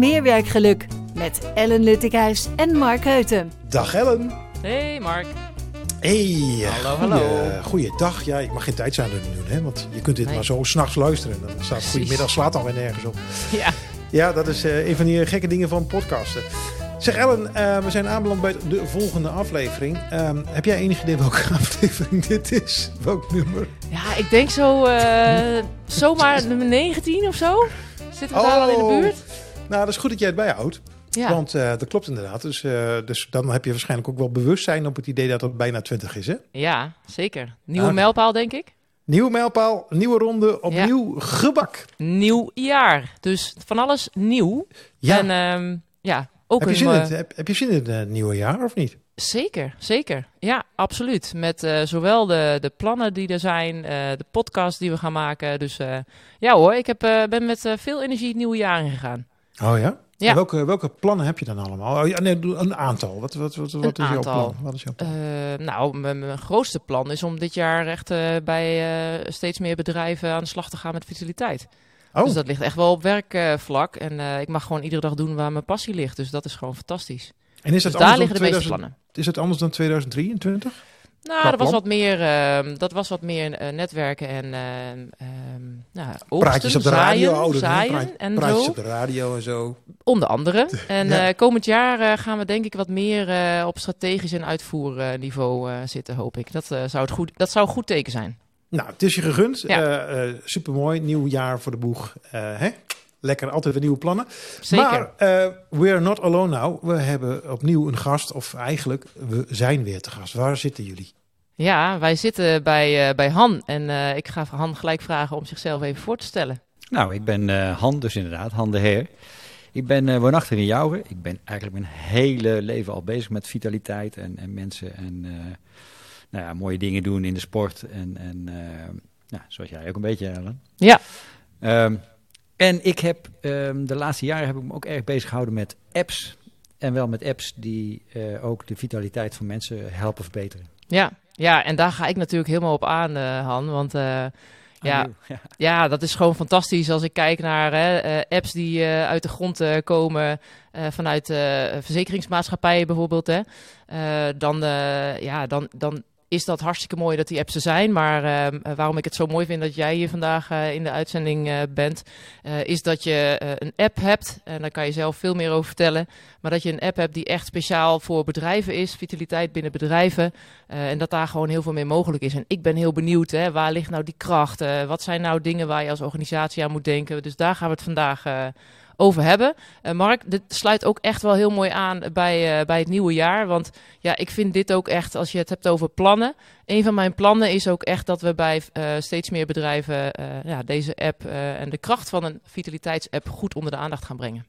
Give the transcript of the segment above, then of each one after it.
meer werkgeluk met Ellen Luttikhuis en Mark Heuten. Dag Ellen. Hey Mark. Hey, Hallo, goeie, hallo. Goeiedag. Ja, ik mag geen tijdsaanduiding doen, hè, want je kunt dit Nee. maar zo s'nachts luisteren. Dan staat Precies. goedemiddag slaat alweer nergens op. Ja, Ja, dat is eh, een van die gekke dingen van podcasten. Zeg Ellen, eh, we zijn aanbeland bij de volgende aflevering. Ehm, heb jij enig idee welke aflevering dit is? Welk nummer? ja ik denk zo eh, zomaar nummer 19 of zo. Zitten we daar al in de Oh. buurt? Nou, dat is goed dat jij het bijhoudt. Ja, Want eh, dat klopt inderdaad. Dus, eh, dus dan heb je waarschijnlijk ook wel bewustzijn op het idee dat het bijna 20 is. Hè? ja zeker. Nieuwe Ah. mijlpaal denk ik. Nieuwe mijlpaal, nieuwe ronde, opnieuw gebak. Nieuw jaar. Dus van alles nieuw. Ja, En ehm, ja, ook heb, je een... zin in eh, het, heb, heb je zin in het nieuwe jaar of niet? Zeker, zeker. Ja, absoluut. Met zowel de, de plannen die er zijn, de podcast die we gaan maken. Dus ja hoor, ik heb, ben met veel energie het nieuwe jaar ingegaan. Oh ja? Ja. Welke, welke plannen heb je dan allemaal? Oh, ja, nee, een aantal. Wat, wat, wat, wat is jouw plan? Wat is jouw plan? Eh, nou, mijn, mijn grootste plan is om dit jaar echt eh, bij eh, steeds meer bedrijven aan de slag te gaan met vitaliteit. oh, Dus dat ligt echt wel op werkvlak. en ik mag gewoon iedere dag doen waar mijn passie ligt. Dus dat is gewoon fantastisch. en is Dus dat daar anders liggen de meeste 2000 plannen. Is het anders dan 2023? Nou, Qua dat was wat meer, ehm, dat was wat meer netwerken en ehm ehm nou, oogsten, Praatjes op de radio. zaaien, praat- en praatjes zo. op de radio en zo. Onder andere. En Ja. eh, komend jaar eh, gaan we denk ik wat meer eh, op strategisch en uitvoerniveau zitten, hoop ik. Dat, zou het goed, dat zou een goed teken zijn. Nou, het is je gegund. Ja. Eh Super mooi. Nieuw jaar voor de boeg. Hè? Lekker, altijd weer nieuwe plannen. Zeker. Maar eh we are not alone now. We hebben opnieuw een gast. Of eigenlijk, we zijn weer te gast. Waar zitten jullie? Ja, wij zitten bij, eh, bij Han. En eh, ik ga Han gelijk vragen om zichzelf even voor te stellen. Nou, ik ben eh, Han, dus inderdaad, Han de Heer. Ik ben eh, woonachtig in Jouwen. Ik ben eigenlijk mijn hele leven al bezig met vitaliteit en, en mensen en eh, nou ja, mooie dingen doen in de sport. En, en eh, ja, zoals jij ook een beetje, Ellen. Ja. Ehm, en ik heb ehm, de laatste jaren heb ik me ook erg bezig gehouden met apps. En wel met apps die eh, ook de vitaliteit van mensen helpen verbeteren. Ja, ja, en daar ga ik natuurlijk helemaal op aan, eh, Han. Want eh, Ja. Ja. Ja, dat is gewoon fantastisch als ik kijk naar hè, apps die uit de grond komen vanuit verzekeringsmaatschappijen bijvoorbeeld. Hè. Dan, ja, dan, dan is dat hartstikke mooi dat die apps er zijn. Maar eh, waarom ik het zo mooi vind dat jij hier vandaag eh, in de uitzending eh, bent, is dat je een app hebt. En daar kan je zelf veel meer over vertellen. Maar dat je een app hebt die echt speciaal voor bedrijven is, vitaliteit binnen bedrijven. En dat daar gewoon heel veel mee mogelijk is. En ik ben heel benieuwd, hè, waar ligt nou die kracht? Wat zijn nou dingen waar je als organisatie aan moet denken? Dus daar gaan we het vandaag over hebben. Eh, Mark, dit sluit ook echt wel heel mooi aan bij, eh, bij het nieuwe jaar. Want ja, ik vind dit ook echt, als je het hebt over plannen. Een van mijn plannen is ook echt dat we bij eh, steeds meer bedrijven ja, deze app en de kracht van een vitaliteitsapp goed onder de aandacht gaan brengen.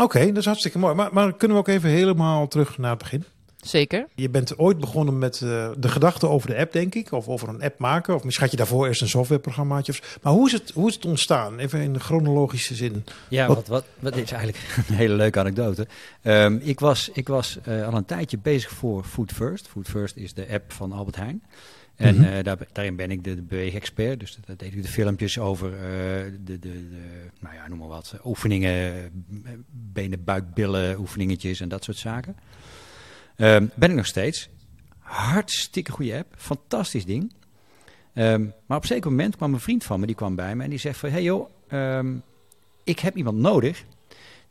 Oké, dat is hartstikke mooi. Maar, maar kunnen we ook even helemaal terug naar het begin? Zeker. Je bent ooit begonnen met eh, de gedachte over de app, denk ik. Of over een app maken. Of misschien had je daarvoor eerst een softwareprogrammaatje. Of, maar hoe is, het, hoe is het ontstaan? Even in de chronologische zin. Ja, Wat- wat, wat, wat is eigenlijk een hele leuke anekdote. Ehm, ik was, ik was eh, al een tijdje bezig voor Food First. Food First is de app van Albert Heijn. En Mhm. eh, daar, daarin ben ik de, de beweegexpert. Dus daar deed ik de filmpjes over eh, de, de, de, nou ja, noem maar wat, oefeningen, benen, buik, billen, oefeningetjes en dat soort zaken. Ehm, ben ik nog steeds. Hartstikke goede app, fantastisch ding. Ehm, maar op een zeker moment kwam een vriend van me, die kwam bij me en die zegt van... Hey joh, ehm, ik heb iemand nodig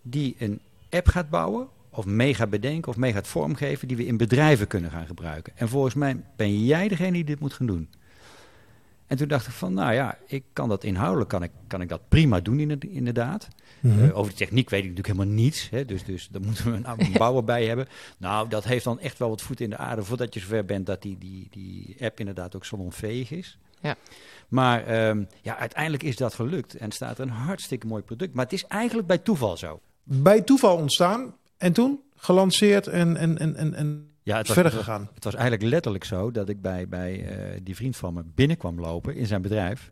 die een app gaat bouwen of mee gaat bedenken of mee gaat vormgeven die we in bedrijven kunnen gaan gebruiken. En volgens mij ben jij degene die dit moet gaan doen. En toen dacht ik van, nou ja, ik kan dat inhoudelijk, kan ik, kan ik dat prima doen inde- inderdaad. Mhm. Eh, over de techniek weet ik natuurlijk helemaal niets. Hè, dus, dus daar moeten we een, een bouwer bij hebben. Nou, dat heeft dan echt wel wat voet in de aarde voordat je zover bent dat die, die, die app inderdaad ook salonveeg is. Ja. Maar ehm, ja, uiteindelijk is dat gelukt en staat een hartstikke mooi product. Maar het is eigenlijk bij toeval zo. Bij toeval ontstaan. En toen gelanceerd en, en, en, en, en Ja, het was, verder gegaan. Het was eigenlijk letterlijk zo dat ik bij, bij eh, die vriend van me binnenkwam lopen in zijn bedrijf.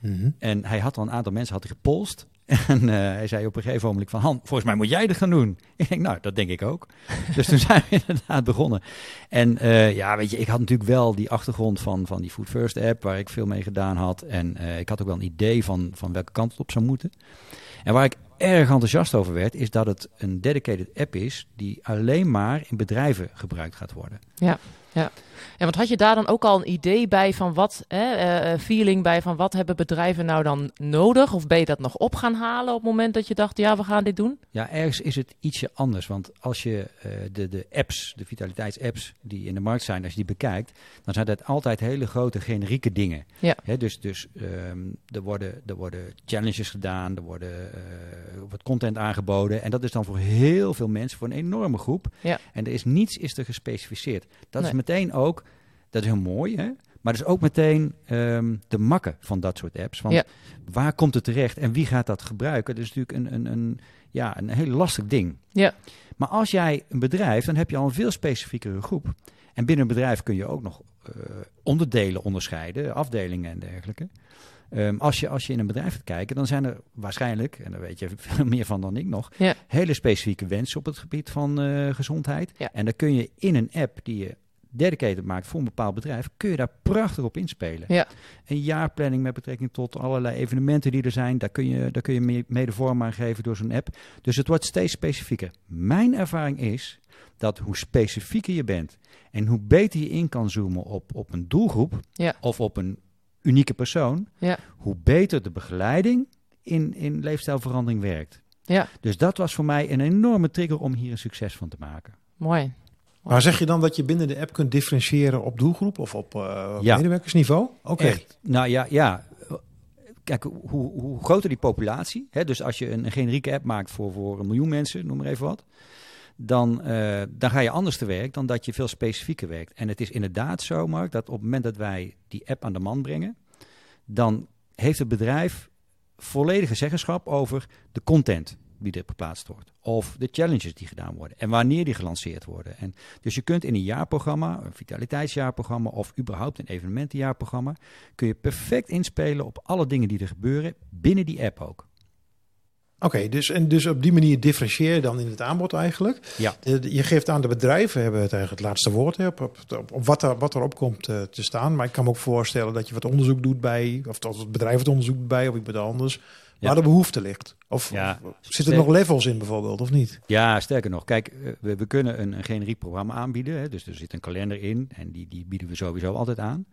Mhm. En hij had al een aantal mensen had gepolst. En eh, hij zei op een gegeven moment van... Han, volgens mij moet jij dit gaan doen. Ik denk, nou, dat denk ik ook. dus toen zijn we inderdaad begonnen. En eh, ja, weet je, ik had natuurlijk wel die achtergrond van, van die Food First app... waar ik veel mee gedaan had. En ik had ook wel een idee van, van welke kant het op zou moeten. En waar ik erg enthousiast over werd, is dat het een dedicated app is die alleen maar in bedrijven gebruikt gaat worden. Ja, ja. Ja, want had je daar dan ook al een idee bij van wat, hè, uh, feeling bij van wat hebben bedrijven nou dan nodig? Of ben je dat nog op gaan halen op het moment dat je dacht, ja, we gaan dit doen? Ja, ergens is het ietsje anders. Want als je uh, de, de apps, de vitaliteitsapps die in de markt zijn, als je die bekijkt, dan zijn dat altijd hele grote generieke dingen. Ja. Hè, dus dus um, er, worden, er worden challenges gedaan, er worden, uh, wordt content aangeboden. En dat is dan voor heel veel mensen, voor een enorme groep. Ja. En er is niets is er gespecificeerd. Dat Nee. is meteen ook dat is heel mooi, hè? Maar is ook meteen um, de makken van dat soort apps. Want Ja. waar komt het terecht en wie gaat dat gebruiken? Dat is natuurlijk een, een, een, ja, een heel lastig ding. Ja. Maar als jij een bedrijf, dan heb je al een veel specifiekere groep. En binnen een bedrijf kun je ook nog uh, onderdelen onderscheiden, afdelingen en dergelijke. Um, als, je, als je in een bedrijf gaat kijken, dan zijn er waarschijnlijk, en daar weet je veel meer van dan ik nog, Ja. hele specifieke wensen op het gebied van uh, gezondheid. Ja. En dan kun je in een app die je dedicated maakt voor een bepaald bedrijf, kun je daar prachtig op inspelen. Ja. Een jaarplanning met betrekking tot allerlei evenementen die er zijn, daar kun je, daar kun je mee, mede vorm aan geven door zo'n app. Dus het wordt steeds specifieker. Mijn ervaring is dat hoe specifieker je bent en hoe beter je in kan zoomen op, op een doelgroep Ja. of op een unieke persoon, Ja. hoe beter de begeleiding in, in leefstijlverandering werkt. Ja. Dus dat was voor mij een enorme trigger om hier een succes van te maken. Mooi. Maar zeg je dan dat je binnen de app kunt differentiëren op doelgroep of op uh, Ja. medewerkersniveau? Oké. Nou ja, ja. Kijk, hoe, hoe groter die populatie, hè, dus als je een, een generieke app maakt voor, voor een miljoen mensen, noem maar even wat, dan, uh, dan ga je anders te werk dan dat je veel specifieker werkt. En het is inderdaad zo, Mark, dat op het moment dat wij die app aan de man brengen, dan heeft het bedrijf volledige zeggenschap over de content die er geplaatst wordt. Of de challenges die gedaan worden. En wanneer die gelanceerd worden. En dus je kunt in een jaarprogramma, een vitaliteitsjaarprogramma of überhaupt een evenementenjaarprogramma, kun je perfect inspelen op alle dingen die er gebeuren binnen die app ook. Oké, okay, dus, en dus op die manier differentieer je dan in het aanbod eigenlijk. Ja. Je geeft aan de bedrijven hebben het eigenlijk het laatste woord op, op, op, op wat, er, wat erop komt uh, te staan. Maar ik kan me ook voorstellen dat je wat onderzoek doet bij, of dat het bedrijf het onderzoek doet bij of iemand anders. Waar de behoefte ligt. Of, ja. of zitten er nog levels in bijvoorbeeld, of niet? Ja, sterker nog. Kijk, we, we kunnen een, een generiek programma aanbieden. Hè, dus er zit een kalender in en die, die bieden we sowieso altijd aan.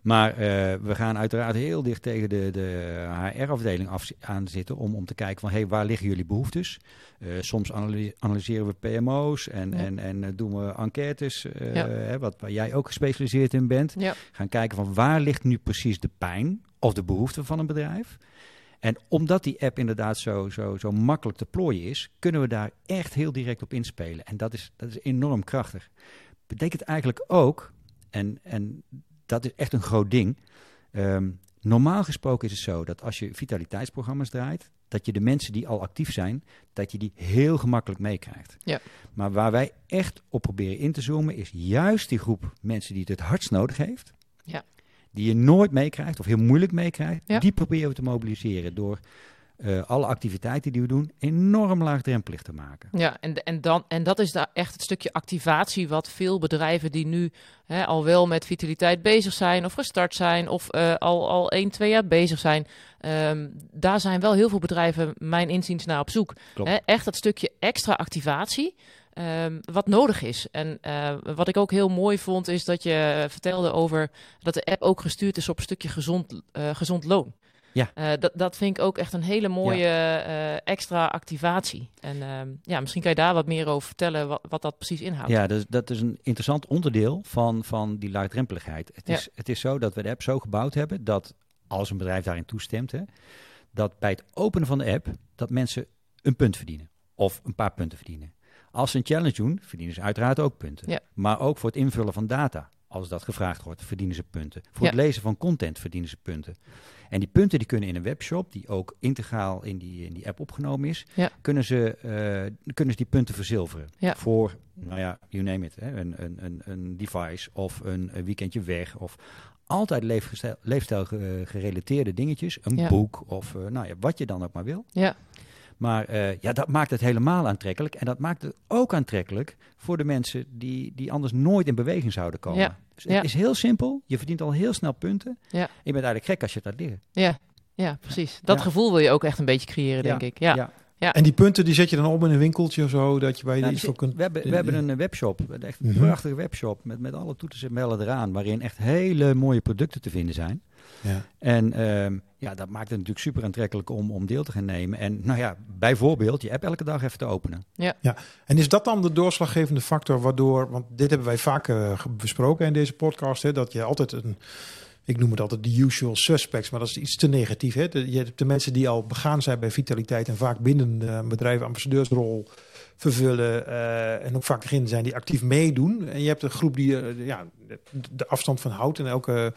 Maar uh, we gaan uiteraard heel dicht tegen de, de HR-afdeling aan zitten om, om te kijken van hey, waar liggen jullie behoeftes? Uh, soms analyseren we PMO's en, ja. en, en doen we enquêtes, ja. wat, waar jij ook gespecialiseerd in bent. Ja. Gaan kijken van waar ligt nu precies de pijn of de behoefte van een bedrijf? En omdat die app inderdaad zo, zo, zo makkelijk te plooien is, kunnen we daar echt heel direct op inspelen. En dat is, dat is enorm krachtig. Betekent eigenlijk ook, en, en dat is echt een groot ding. Um, normaal gesproken is het zo dat als je vitaliteitsprogramma's draait, dat je de mensen die al actief zijn, dat je die heel gemakkelijk meekrijgt. Ja. Maar waar wij echt op proberen in te zoomen, is juist die groep mensen die het het hardst nodig heeft. Ja. Die je nooit meekrijgt of heel moeilijk meekrijgt. Ja. Die proberen we te mobiliseren door uh, alle activiteiten die we doen enorm laagdrempelig te maken. Ja, en, en, dan, en dat is daar echt het stukje activatie wat veel bedrijven die nu hè, al wel met vitaliteit bezig zijn of gestart zijn of uh, al, al 1, 2 jaar bezig zijn. Um, daar zijn wel heel veel bedrijven mijn inziens naar op zoek. Hè, echt dat stukje extra activatie. Um, wat nodig is. En uh, wat ik ook heel mooi vond, is dat je vertelde over dat de app ook gestuurd is op een stukje gezond, uh, gezond loon. Ja. Uh, dat, dat vind ik ook echt een hele mooie ja. uh, extra activatie. En uh, ja, misschien kan je daar wat meer over vertellen wat, wat dat precies inhoudt. Ja, dat, dat is een interessant onderdeel van, van die laagdrempeligheid. Het, Ja. is, het is zo dat we de app zo gebouwd hebben dat als een bedrijf daarin toestemt, hè, dat bij het openen van de app dat mensen een punt verdienen. Of een paar punten verdienen. Als ze een challenge doen, verdienen ze uiteraard ook punten. Ja. Maar ook voor het invullen van data, als dat gevraagd wordt, verdienen ze punten. Voor Ja. het lezen van content verdienen ze punten. En die punten die kunnen in een webshop, die ook integraal in die, in die app opgenomen is, Ja. kunnen, ze, eh, kunnen ze die punten verzilveren. Voor, nou ja, you name it, hè, een, een, een, een device of een, een weekendje weg of altijd leefstijl, leefstijl ge- gerelateerde dingetjes, een boek of eh, nou ja, wat je dan ook maar wil. Ja, Maar eh, ja, dat maakt het helemaal aantrekkelijk. En dat maakt het ook aantrekkelijk voor de mensen die, die anders nooit in beweging zouden komen. Ja, Dus het ja. is heel simpel. Je verdient al heel snel punten. Ja. Je bent eigenlijk gek als je het laat liggen. ja, ja, precies. Dat Ja. gevoel wil je ook echt een beetje creëren, denk ik. Ja, ja. Ja. En die punten die zet je dan op in een winkeltje of zo, dat je bij je Nou, iets voor kunt... we, hebben, we hebben een webshop, een echt een Mhm. prachtige webshop met, met alle toeters en bellen eraan, waarin echt hele mooie producten te vinden zijn. Ja. En ehm, ja, dat maakt het natuurlijk super aantrekkelijk om, om deel te gaan nemen. En nou ja, bijvoorbeeld je app elke dag even te openen. En is dat dan de doorslaggevende factor waardoor, want dit hebben wij vaker eh, besproken in deze podcast, hè, dat je altijd een, ik noem het altijd de usual suspects, maar dat is iets te negatief. Hè? De- je hebt de mensen die al begaan zijn bij vitaliteit en vaak binnen eh, een bedrijf ambassadeursrol vervullen eh, en ook vaak degene zijn die actief meedoen. En je hebt een groep die eh, ja, de, afstand van houdt en elke,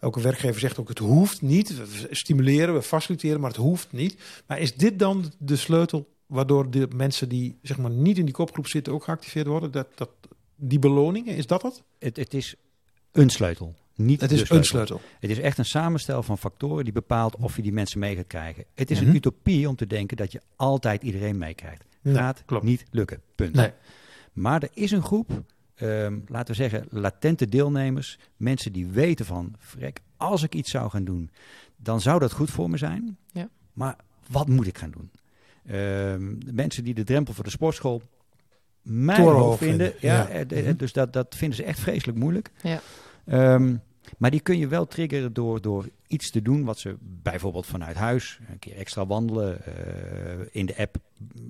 elke werkgever zegt ook het hoeft niet. We stimuleren, we faciliteren, maar het hoeft niet. Maar is dit dan de sleutel waardoor de mensen die zeg maar niet in die kopgroep zitten ook geactiveerd worden? Dat, dat, die beloningen, is dat het? Het, het is een sleutel. Niet Het is een sleutel. Het is echt een samenstel van factoren die bepaalt of je die mensen mee gaat krijgen. Het is Mhm. een utopie om te denken dat je altijd iedereen meekrijgt. Nee, Gaat klopt. niet lukken. Punt. Nee. Maar er is een groep, ehm, laten we zeggen, latente deelnemers. Mensen die weten van, vrek, als ik iets zou gaan doen, dan zou dat goed voor me zijn. Ja. Maar wat moet ik gaan doen? De mensen die de drempel voor de sportschool mij Torenhoog hoog vinden. Ja, ja. eh, Mhm. Dus dat, dat vinden ze echt vreselijk moeilijk. Ja. Ehm, maar die kun je wel triggeren door, door iets te doen wat ze bijvoorbeeld vanuit huis, een keer extra wandelen, eh, in de app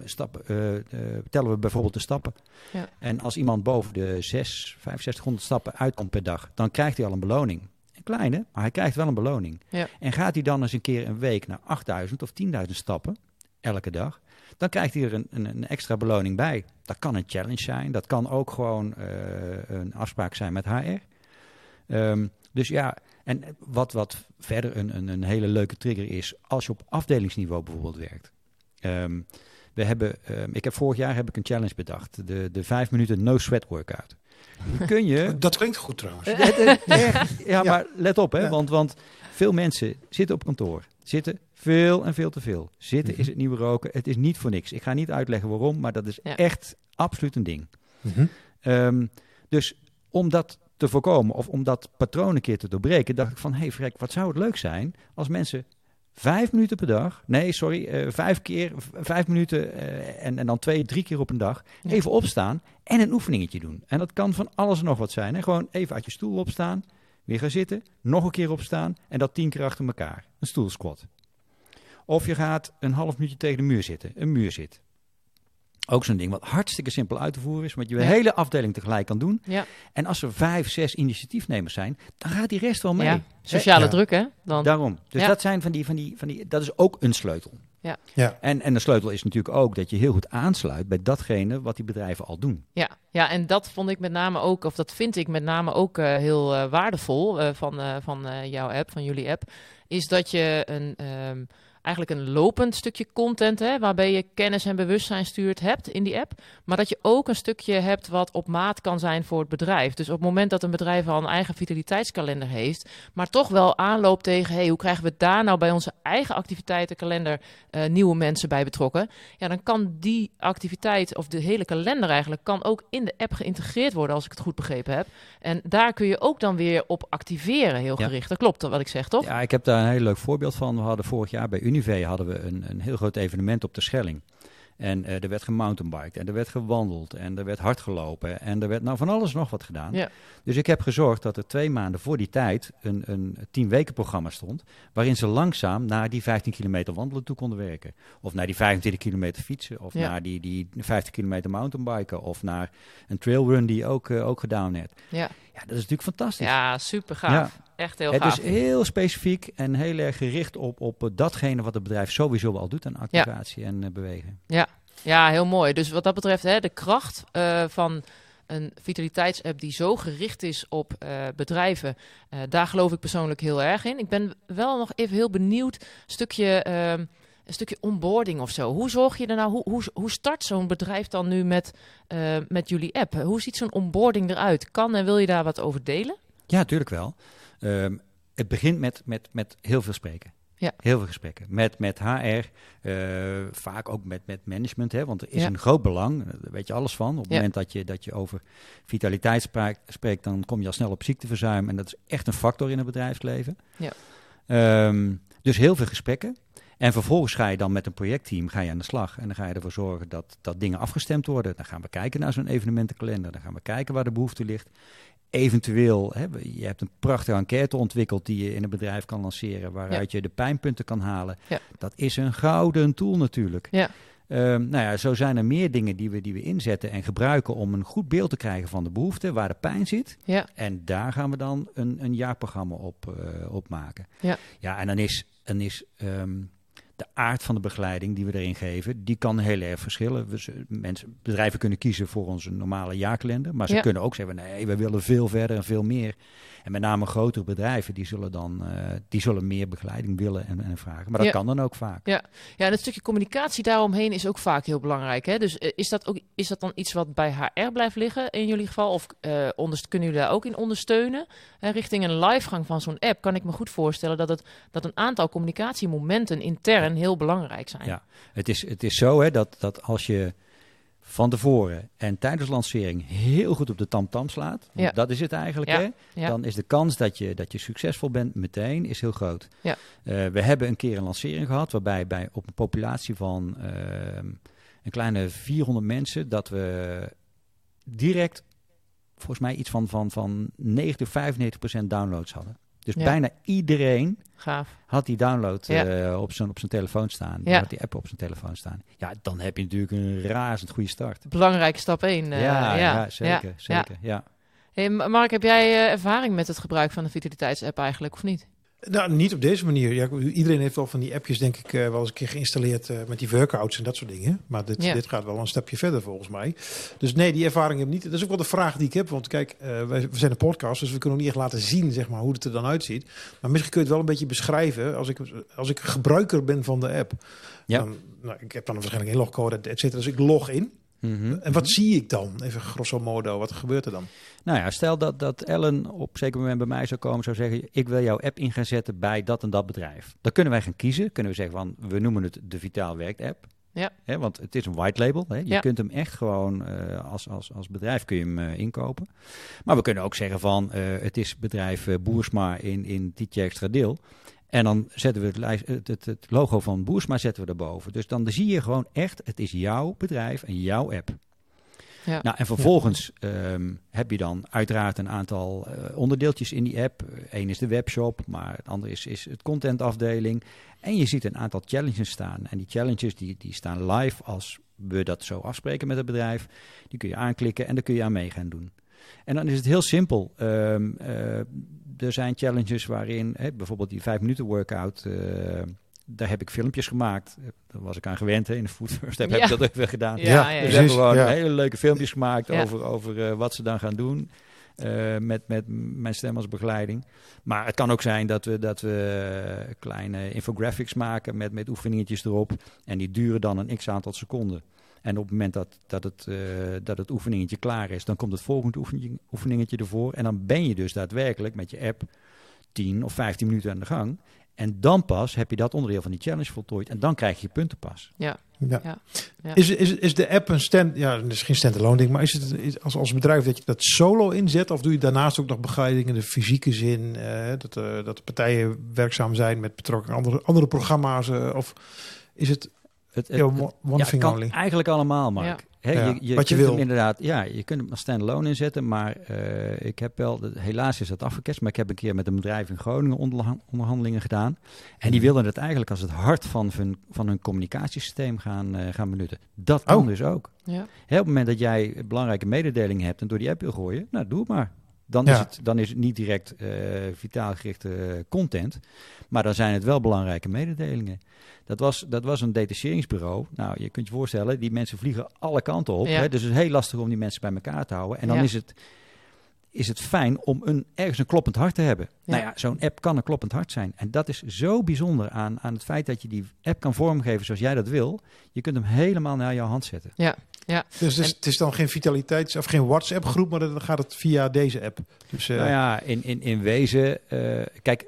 stappen, eh, eh, tellen we bijvoorbeeld de stappen. Ja. En als iemand boven de 6, 6500 stappen uitkomt per dag, dan krijgt hij al een beloning. Een kleine, maar hij krijgt wel een beloning. Ja. En gaat hij dan eens een keer een week naar 8000 of 10.000 stappen, elke dag, dan krijgt hij er een, een, een extra beloning bij. Dat kan een challenge zijn, dat kan ook gewoon een afspraak zijn met HR. Ehm, dus ja, en wat, wat verder een, een, een hele leuke trigger is, als je op afdelingsniveau bijvoorbeeld werkt. Ehm, we hebben, ehm, ik heb vorig jaar heb ik een challenge bedacht, de, de vijf minuten no sweat workout. Kun je Dat klinkt goed trouwens. ja, Ja. maar let op, hè, Ja. want, want veel mensen zitten op kantoor. Zitten veel en veel te veel. Zitten Mhm. is het nieuwe roken. Het is niet voor niks. Ik ga niet uitleggen waarom, maar dat is Ja. echt absoluut een ding. Mhm. Ehm, dus om dat te voorkomen of om dat patroon een keer te doorbreken, dacht ik van, hé hey, Frek, wat zou het leuk zijn als mensen vijf minuten per dag, nee, sorry, eh, vijf keer, vijf minuten eh, en, en dan twee, drie keer op een dag, Ja. even opstaan en een oefeningetje doen. En dat kan van alles en nog wat zijn. Hè? Gewoon even uit je stoel opstaan, weer gaan zitten, nog een keer opstaan en dat tien keer achter elkaar. Een stoelsquat. Of je gaat een half minuutje tegen de muur zitten, een muurzit. Ook zo'n ding wat hartstikke simpel uit te voeren is, wat je de Ja. hele afdeling tegelijk kan doen. Ja. En als er vijf, zes initiatiefnemers zijn, dan gaat die rest wel mee. Ja, sociale Ja. druk hè? Dan. Daarom. Dus Ja. dat zijn van die, van die, van die, dat is ook een sleutel. Ja. En, en de sleutel is natuurlijk ook dat je heel goed aansluit bij datgene wat die bedrijven al doen. Ja, ja, en dat vond ik met name ook, of dat vind ik met name ook eh, heel eh, waardevol eh, van, eh, van eh, jouw app, van jullie app. Is dat je een, ehm, eigenlijk een lopend stukje content, hè, waarbij je kennis en bewustzijn stuurt, hebt in die app. Maar dat je ook een stukje hebt wat op maat kan zijn voor het bedrijf. Dus op het moment dat een bedrijf al een eigen vitaliteitskalender heeft, maar toch wel aanloopt tegen, hey, hoe krijgen we daar nou bij onze eigen activiteitenkalender eh, nieuwe mensen bij betrokken? Ja, dan kan die activiteit, of de hele kalender eigenlijk, kan ook in de app geïntegreerd worden, als ik het goed begrepen heb. En daar kun je ook dan weer op activeren, heel Ja. gericht. Dat klopt wat ik zeg, toch? Ja, ik heb daar een heel leuk voorbeeld van. We hadden vorig jaar bij Unive hadden we een, een heel groot evenement op de Schelling. En eh, er werd gemountainbiked en er werd gewandeld en er werd hard gelopen en er werd nou van alles nog wat gedaan. Ja. Dus ik heb gezorgd dat er twee maanden voor die tijd een, een tien weken programma stond, waarin ze langzaam naar die 15 kilometer wandelen toe konden werken. Of naar die 25 kilometer fietsen, of Ja. naar die, die 50 kilometer mountainbiken, of naar een trailrun die ook, eh, ook gedaan werd. Ja, Ja, dat is natuurlijk fantastisch. ja super gaaf. Echt heel Het gaaf. is heel specifiek en heel erg gericht op, op datgene wat het bedrijf sowieso al doet aan activatie en eh, bewegen. Ja, heel mooi. Dus wat dat betreft, hè, de kracht eh, van een vitaliteitsapp die zo gericht is op eh, bedrijven, eh, daar geloof ik persoonlijk heel erg in. Ik ben wel nog even heel benieuwd, stukje, ehm, een stukje onboarding of zo. Hoe zorg je er nou, hoe, hoe, hoe start zo'n bedrijf dan nu met, met jullie app? Hoe ziet zo'n onboarding eruit? Kan en wil je daar wat over delen? Ja, natuurlijk wel. Ehm, het begint met, met, met heel veel spreken. Ja. Heel veel gesprekken. Met, met HR, eh, vaak ook met, met management. Hè, want er is Ja. een groot belang, daar weet je alles van. Op het Ja. moment dat je, dat je over vitaliteit spraak- spreekt, dan kom je al snel op ziekteverzuim. En dat is echt een factor in het bedrijfsleven. Ja. Ehm, dus heel veel gesprekken. En vervolgens ga je dan met een projectteam ga je aan de slag. En dan ga je ervoor zorgen dat, dat dingen afgestemd worden. Dan gaan we kijken naar zo'n evenementenkalender. Dan gaan we kijken waar de behoefte ligt. Eventueel, hè, je hebt een prachtige enquête ontwikkeld die je in een bedrijf kan lanceren. Waaruit je de pijnpunten kan halen. Ja. Dat is een gouden tool natuurlijk. Ja. Ehm, nou ja, zo zijn er meer dingen die we, die we inzetten en gebruiken om een goed beeld te krijgen van de behoefte, waar de pijn zit. Ja. En daar gaan we dan een, een jaarprogramma op, op maken. Ja. ja, en dan is, dan is ehm, de aard van de begeleiding die we erin geven, die kan heel erg verschillen. We, mensen, bedrijven kunnen kiezen voor onze normale jaarkalender, maar ze Ja. kunnen ook zeggen, nee, we willen veel verder en veel meer. En met name grotere bedrijven, die zullen dan eh, die zullen meer begeleiding willen en, en vragen. Maar dat Ja. kan dan ook vaak. Ja, en het stukje communicatie daaromheen is ook vaak heel belangrijk. Hè? Dus eh, is, dat ook, is dat dan iets wat bij HR blijft liggen in jullie geval? Of eh, kunnen jullie daar ook in ondersteunen? Richting een livegang van zo'n app kan ik me goed voorstellen dat, het, dat een aantal communicatiemomenten intern heel belangrijk zijn. Ja. Het is, het is zo hè, dat, dat als je van tevoren en tijdens lancering heel goed op de tamtam slaat, Ja. dat is het eigenlijk, Ja, hè, ja. dan is de kans dat je, dat je succesvol bent meteen is heel groot. Ja. Eh, we hebben een keer een lancering gehad waarbij bij, op een populatie van ehm, een kleine 400 mensen, dat we direct volgens mij iets van, van, van 90, 95 procent downloads hadden. Dus Ja. bijna iedereen Gaaf. had die download Ja. eh, op, zijn, op zijn telefoon staan. Ja. Had die app op zijn telefoon staan. Ja, dan heb je natuurlijk een razend goede start. Belangrijke stap 1. ja, ja, zeker. zeker ja. Hey, Ma- Mark, heb jij eh, ervaring met het gebruik van de vitaliteitsapp eigenlijk, of niet? Nou, niet op deze manier. Ja, iedereen heeft wel van die appjes, denk ik, eh, wel eens een keer geïnstalleerd eh, met die workouts en dat soort dingen. Maar dit, Ja. dit gaat wel een stapje verder volgens mij. Dus nee, die ervaring heb ik niet. Dat is ook wel de vraag die ik heb. Want kijk, eh, wij, we zijn een podcast, dus we kunnen ook niet echt laten zien zeg maar, hoe het er dan uitziet. Maar misschien kun je het wel een beetje beschrijven als ik, als ik gebruiker ben van de app. Ja. Dan, nou, ik heb dan waarschijnlijk een logcode, et cetera. Dus ik log in. Mhm. En wat zie ik dan? Even grosso modo, wat gebeurt er dan? Nou ja, stel dat, dat Ellen op een zeker moment bij mij zou komen, zou zeggen: Ik wil jouw app in gaan zetten bij dat en dat bedrijf. Dan kunnen wij gaan kiezen. Kunnen we zeggen: van we noemen het de Vitaal Werkt app. Ja. Hè, want het is een white label. Hè. Je Ja. kunt hem echt gewoon eh, als, als, als bedrijf kun je hem eh, inkopen. Maar we kunnen ook zeggen van eh, het is bedrijf Boersma in, in Tietje Extra Deel. En dan zetten we het, het, het, het logo van Boersma zetten we erboven. Dus dan zie je gewoon echt, het is jouw bedrijf en jouw app. Ja. Nou, en vervolgens ehm, heb je dan uiteraard een aantal eh, onderdeeltjes in die app. Eén is de webshop, maar het andere is, is het contentafdeling. En je ziet een aantal challenges staan. En die challenges die, die staan live als we dat zo afspreken met het bedrijf. Die kun je aanklikken en daar kun je aan mee gaan doen. En dan is het heel simpel. Ehm, eh, er zijn challenges waarin, hè, bijvoorbeeld die 5 minuten workout... eh, daar heb ik filmpjes gemaakt. Daar was ik aan gewend. Hè. In de Food First heb Ja. ik dat ook weer gedaan. Ja, Ja, ja, Dus ja. we precies. hebben gewoon ja. hele leuke filmpjes gemaakt Ja. over, over eh, wat ze dan gaan doen. eh, met, met mijn stem als begeleiding. Maar het kan ook zijn dat we, dat we eh, kleine infographics maken met, met oefeningetjes erop. En die duren dan een x aantal seconden. En op het moment dat, dat, het, eh, dat het oefeningetje klaar is, dan komt het volgende oefeningetje, oefeningetje ervoor. En dan ben je dus daadwerkelijk met je app 10 of 15 minuten aan de gang. En dan pas heb je dat onderdeel van die challenge voltooid. En dan krijg je punten pas. Ja. Ja. Ja. Is, is, is de app een stand, ja, het is geen standalone ding, maar is het is als, als bedrijf dat je dat solo inzet? Of doe je daarnaast ook nog begeleiding in de fysieke zin? eh, dat, eh, dat de partijen werkzaam zijn met betrokken andere, andere programma's? eh, of is het Het, het- ja, one, one ja, thing kan only? eigenlijk allemaal, Mark. Ja. Je, je wat je kunt wil. hem inderdaad, ja, je kunt hem als standalone inzetten, maar eh, ik heb wel, helaas is dat afgeketst, maar ik heb een keer met een bedrijf in Groningen onderhan- onderhandelingen gedaan. En die Mhm. wilden het eigenlijk als het hart van hun, van hun communicatiesysteem gaan, eh, gaan benutten. Dat kan Oh. dus ook. Ja. Op het moment dat jij belangrijke mededelingen hebt en door die app wil gooien, nou doe het maar. Dan, is, het, dan is het niet direct eh, vitaal gerichte content, maar dan zijn het wel belangrijke mededelingen. Dat was, dat was een detacheringsbureau. Nou, je kunt je voorstellen, die mensen vliegen alle kanten op. Ja. Hè? Dus het is heel lastig om die mensen bij elkaar te houden. En dan Ja. is, het, is het fijn om een, ergens een kloppend hart te hebben. Ja. Nou ja, zo'n app kan een kloppend hart zijn. En dat is zo bijzonder aan, aan het feit dat je die app kan vormgeven zoals jij dat wil. Je kunt hem helemaal naar jouw hand zetten. Dus het is, En- het is dan geen vitaliteits- of geen WhatsApp groep, maar dan gaat het via deze app. Dus, eh, Nou ja, in, in, in wezen, eh, kijk,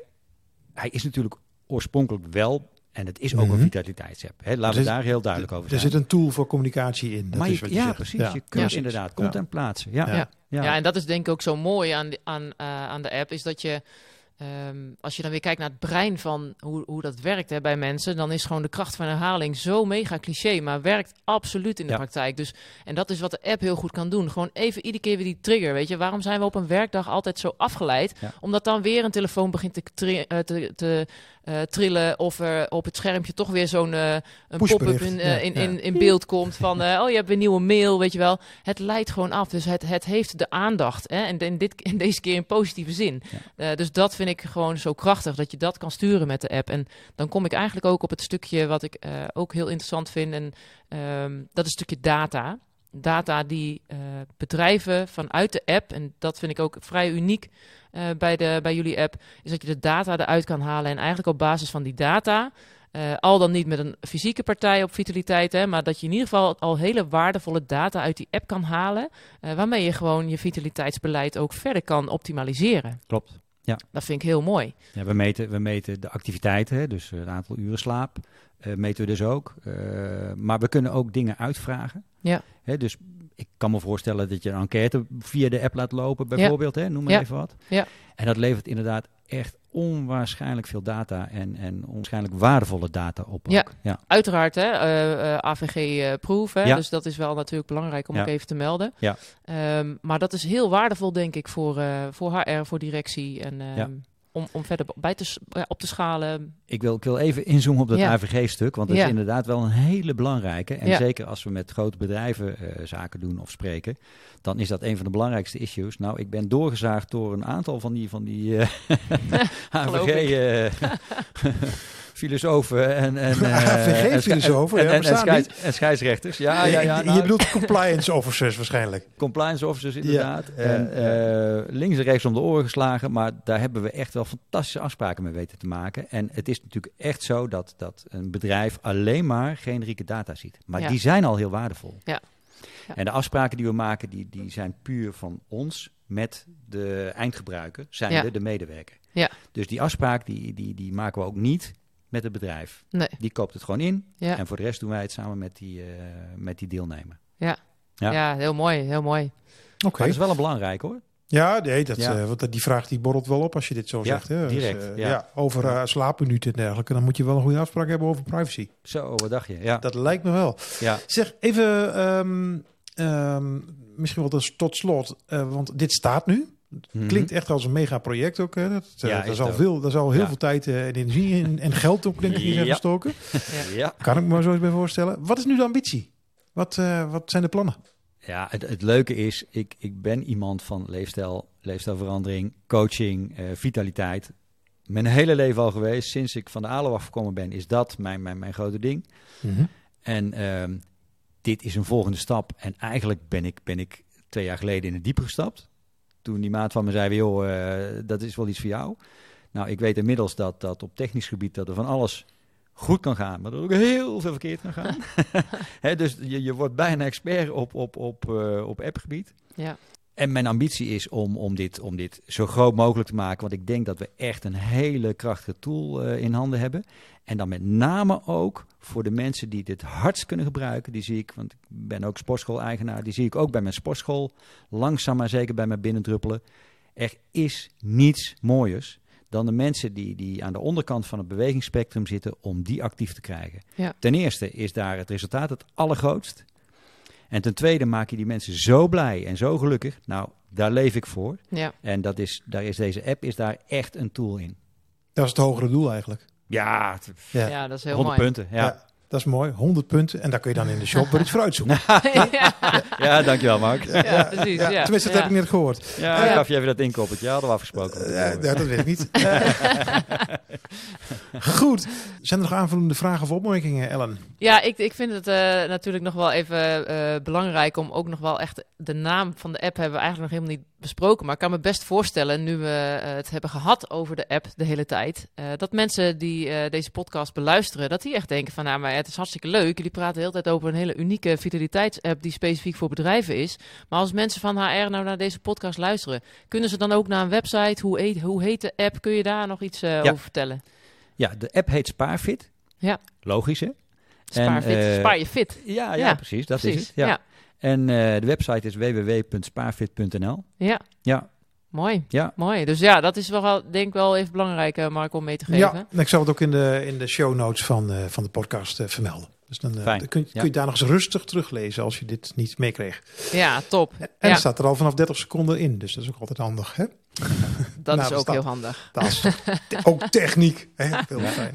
hij is natuurlijk oorspronkelijk wel, en het is ook Mhm. een vitaliteitsapp. Hè? Laten Er we zit- daar heel duidelijk over er zijn. zit een tool voor communicatie in. Dat maar is je- wat je ja, zegt. precies. Ja. Je kunt Ja. inderdaad Ja. content plaatsen. Ja. Ja. En dat is denk ik ook zo mooi aan, aan, eh, aan de app, is dat je ehm, als je dan weer kijkt naar het brein van hoe, hoe dat werkt hè, bij mensen, dan is gewoon de kracht van herhaling zo mega cliché, maar werkt absoluut in de Ja. praktijk. Dus, en dat is wat de app heel goed kan doen. Gewoon even iedere keer weer die trigger. Weet je, waarom zijn we op een werkdag altijd zo afgeleid? Ja. Omdat dan weer een telefoon begint te, eh, te, te eh, trillen of er op het schermpje toch weer zo'n een Pushbericht. pop-up in, eh, Ja, in, ja. in, in beeld komt van oh je hebt een nieuwe mail, weet je wel. Het leidt gewoon af, dus het, het heeft de aandacht hè? en in, dit, in deze keer in positieve zin. Dus dat vind ik gewoon zo krachtig, dat je dat kan sturen met de app. En dan kom ik eigenlijk ook op het stukje wat ik ook heel interessant vind en ehm, dat is een stukje data. Data die bedrijven vanuit de app, en dat vind ik ook vrij uniek eh, bij, de, bij jullie app, is dat je de data eruit kan halen. En eigenlijk op basis van die data, eh, al dan niet met een fysieke partij op vitaliteit, hè, maar dat je in ieder geval al hele waardevolle data uit die app kan halen, eh, waarmee je gewoon je vitaliteitsbeleid ook verder kan optimaliseren. Klopt. Dat vind ik heel mooi. Ja, we, meten, we meten de activiteiten, hè, dus het aantal uren slaap, meten we dus ook. Maar we kunnen ook dingen uitvragen. Ja. Hè, dus ik kan me voorstellen dat je een enquête via de app laat lopen, bijvoorbeeld. Hè, noem maar Ja. even wat. Ja. En dat levert inderdaad echt onwaarschijnlijk veel data en, en onwaarschijnlijk waardevolle data op. Ja. Ook. ja. Uiteraard, hè, eh, eh, AVG-proof, hè, Ja. dus dat is wel natuurlijk belangrijk om Ja. ook even te melden. Ja. Ehm, maar dat is heel waardevol, denk ik, voor, eh, voor HR, voor directie en ehm, Ja. Om, om verder bij te, op te schalen. Ik wil, ik wil even inzoomen op dat Ja. AVG-stuk, want dat Ja. is inderdaad wel een hele belangrijke. En Ja. zeker als we met grote bedrijven eh, zaken doen of spreken, dan is dat een van de belangrijkste issues. Nou, ik ben doorgezaagd door een aantal van die, van die eh, Geloof ik. AVG-filosofen en, en, eh, AVG-filosofen, en, ja, en, scheids- en scheidsrechters. Ja, ja, ja. je nou, bedoelt compliance officers waarschijnlijk. compliance officers inderdaad. Ja, en ja, eh, links en rechts om de oren geslagen. Maar daar hebben we echt wel fantastische afspraken mee weten te maken. En het is natuurlijk echt zo dat, dat een bedrijf alleen maar generieke data ziet. Maar Ja. die zijn al heel waardevol. Ja. Ja. En de afspraken die we maken, die, die zijn puur van ons met de eindgebruiker, zijn Ja. de, de medewerker. Ja. Dus die afspraak die, die, die maken we ook niet met het bedrijf. Nee, Die koopt het gewoon in. ja. En voor de rest doen wij het samen met die, eh, met die deelnemer. Ja. Ja. Ja. heel mooi, heel mooi. Oké. Maar dat is wel een belangrijk hoor. Ja, nee, dat, Ja. eh, want die vraag die borrelt wel op als je dit zo Ja, zegt. Hè. Dus, direct, eh, ja. over eh, slaapminuten en dergelijke. Dan moet je wel een goede afspraak hebben over privacy. Zo, wat dacht je? Ja. Dat lijkt me wel. ja. Zeg, even ehm, ehm, misschien wel dus tot slot. eh, want dit staat nu. Mhm. Klinkt echt als een mega project ook. Hè. Dat, eh, Ja, daar, is zal het ook. veel, daar zal heel Ja. veel tijd eh, en energie en, en geld ook denk ik in zijn Ja. gestoken. Ja. Ja. Kan ik me maar zo eens bij voorstellen. Wat is nu de ambitie? Wat, eh, wat zijn de plannen? Ja, het, het leuke is, ik, ik ben iemand van leefstijl, leefstijlverandering, coaching, eh, vitaliteit. Mijn hele leven al geweest. Sinds ik van de Alo afgekomen ben, is dat mijn, mijn, mijn grote ding. En ehm, dit is een volgende stap. En eigenlijk ben ik, ben ik twee jaar geleden in het diepe gestapt. Toen die maat van me zei, joh, eh, dat is wel iets voor jou. Nou, ik weet inmiddels dat, dat op technisch gebied dat er van alles goed kan gaan, maar dat er ook heel veel verkeerd kan gaan. Hè, dus je, je wordt bijna expert op, op, op, eh, op appgebied. Ja. En mijn ambitie is om, om, dit, om dit zo groot mogelijk te maken. Want ik denk dat we echt een hele krachtige tool eh, in handen hebben. En dan met name ook voor de mensen die dit hardst kunnen gebruiken. Die zie ik, want ik ben ook sportschool-eigenaar. Die zie ik ook bij mijn sportschool. Langzaam maar zeker bij mij binnendruppelen. Er is niets mooiers dan de mensen die, die aan de onderkant van het bewegingsspectrum zitten. Om die actief te krijgen. Ja. Ten eerste is daar het resultaat het allergrootst. En ten tweede maak je die mensen zo blij en zo gelukkig. Nou, daar leef ik voor. Ja. En dat is, daar is deze app is daar echt een tool in. Dat is het hogere doel eigenlijk. Ja, Ja. ja, dat is heel 100 mooi. punten. Ja. Ja. Dat is mooi, 100 punten. En daar kun je dan in de shop weer iets voor uitzoeken. ja, ja, dankjewel Mark. Ja, ja, precies. Ja, tenminste, dat ja. heb ik net gehoord. ik Ja. gaf je even dat inkoppertje. Hadden we afgesproken. Eh, ja, dat weet ik niet. Goed. Zijn er nog aanvullende vragen of opmerkingen, Ellen? Ja, ik, ik vind het eh, natuurlijk nog wel even eh, belangrijk om ook nog wel echt de naam van de app hebben we eigenlijk nog helemaal niet besproken. Maar ik kan me best voorstellen, nu we eh, het hebben gehad over de app de hele tijd, eh, dat mensen die eh, deze podcast beluisteren, dat die echt denken van, nou, maar het is hartstikke leuk. Jullie praten de hele tijd over een hele unieke vitaliteitsapp die specifiek voor bedrijven is. Maar als mensen van HR nou naar deze podcast luisteren, kunnen ze dan ook naar een website? Hoe heet, hoe heet de app? Kun je daar nog iets Ja. over vertellen? Ja, de app heet Spaarfit. Ja. Logisch, hè? Spaar, fit, eh, spaar je fit. Ja, ja, Ja, precies. Dat Precies. is het. Ja. ja. En eh, de website is www.spaarfit.nl. ja. Ja. Mooi. Ja. Mooi. Dus ja, dat is wel, denk ik wel even belangrijk, uh, Mark, om mee te geven. Ja, en ik zal het ook in de, in de show notes van, uh, van de podcast uh, vermelden. Dus dan, dan kun, kun, je daar nog eens rustig teruglezen als je dit niet meekreeg. Ja, top. En ja. er staat er al vanaf 30 seconden in, dus dat is ook altijd handig. Hè? Dat nou, is ook dat, heel handig. Dat is ook techniek. Hè? Heel fijn.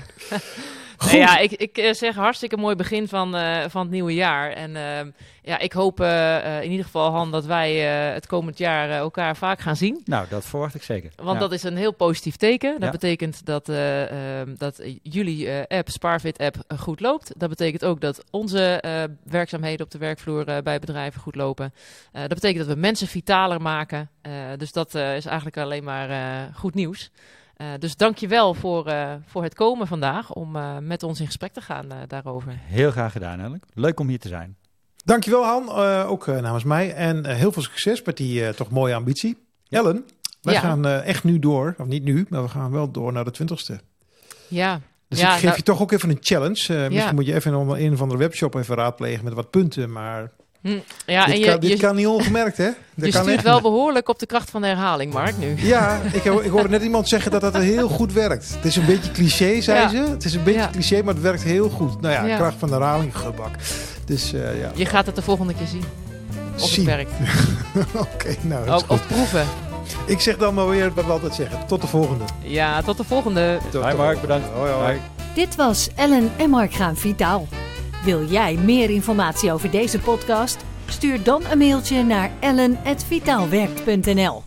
Nee, ja, ik, ik zeg hartstikke mooi begin van, uh, van het nieuwe jaar. En uh, ja, ik hoop uh, in ieder geval, Han, dat wij het komend jaar elkaar vaak gaan zien. Nou, dat verwacht ik zeker. Want ja. dat is een heel positief teken. Dat Ja. betekent dat, ehm, dat jullie app, Sparfit app, goed loopt. Dat betekent ook dat onze werkzaamheden op de werkvloer bij bedrijven goed lopen. dat betekent dat we mensen vitaler maken. dus dat is eigenlijk alleen maar goed nieuws. Uh, dus dank je wel voor, uh, voor het komen vandaag om uh, met ons in gesprek te gaan daarover. Heel graag gedaan, Ellen. Leuk om hier te zijn. Dankjewel, Han. ook namens mij. En heel veel succes met die toch mooie ambitie. Ellen, wij Ja. gaan echt nu door. Of niet nu, maar we gaan wel door naar de twintigste. Ja, Dus Ja, ik geef nou- je toch ook even een challenge. Eh, Ja. Misschien moet je even onder een of andere webshop even raadplegen met wat punten. Maar hm, ja dit, en je, kan, dit je, kan niet ongemerkt, hè? Dat je kan stuurt echt wel behoorlijk op de kracht van de herhaling, Mark, nu. Ja, ik, heb- ik hoorde net iemand zeggen dat dat heel goed werkt. Het is een beetje cliché, zei Ja. ze. Het is een beetje Ja. cliché, maar het werkt heel goed. Nou ja, Ja. kracht van de herhaling, gebak. Dus eh, ja, Je gaat het de volgende keer zien. Of Zien. het werkt. oké. nou, dat is Ook, goed. of proeven. Ik zeg dan maar weer wat we altijd zeggen. Tot de volgende. Ja, tot de volgende. Tot Hi Mark, volgende. bedankt. Hoi, hoi. Hoi. Dit was Ellen en Mark gaan vitaal. Wil jij meer informatie over deze podcast? Stuur dan een mailtje naar ellen.vitaalwerkt.nl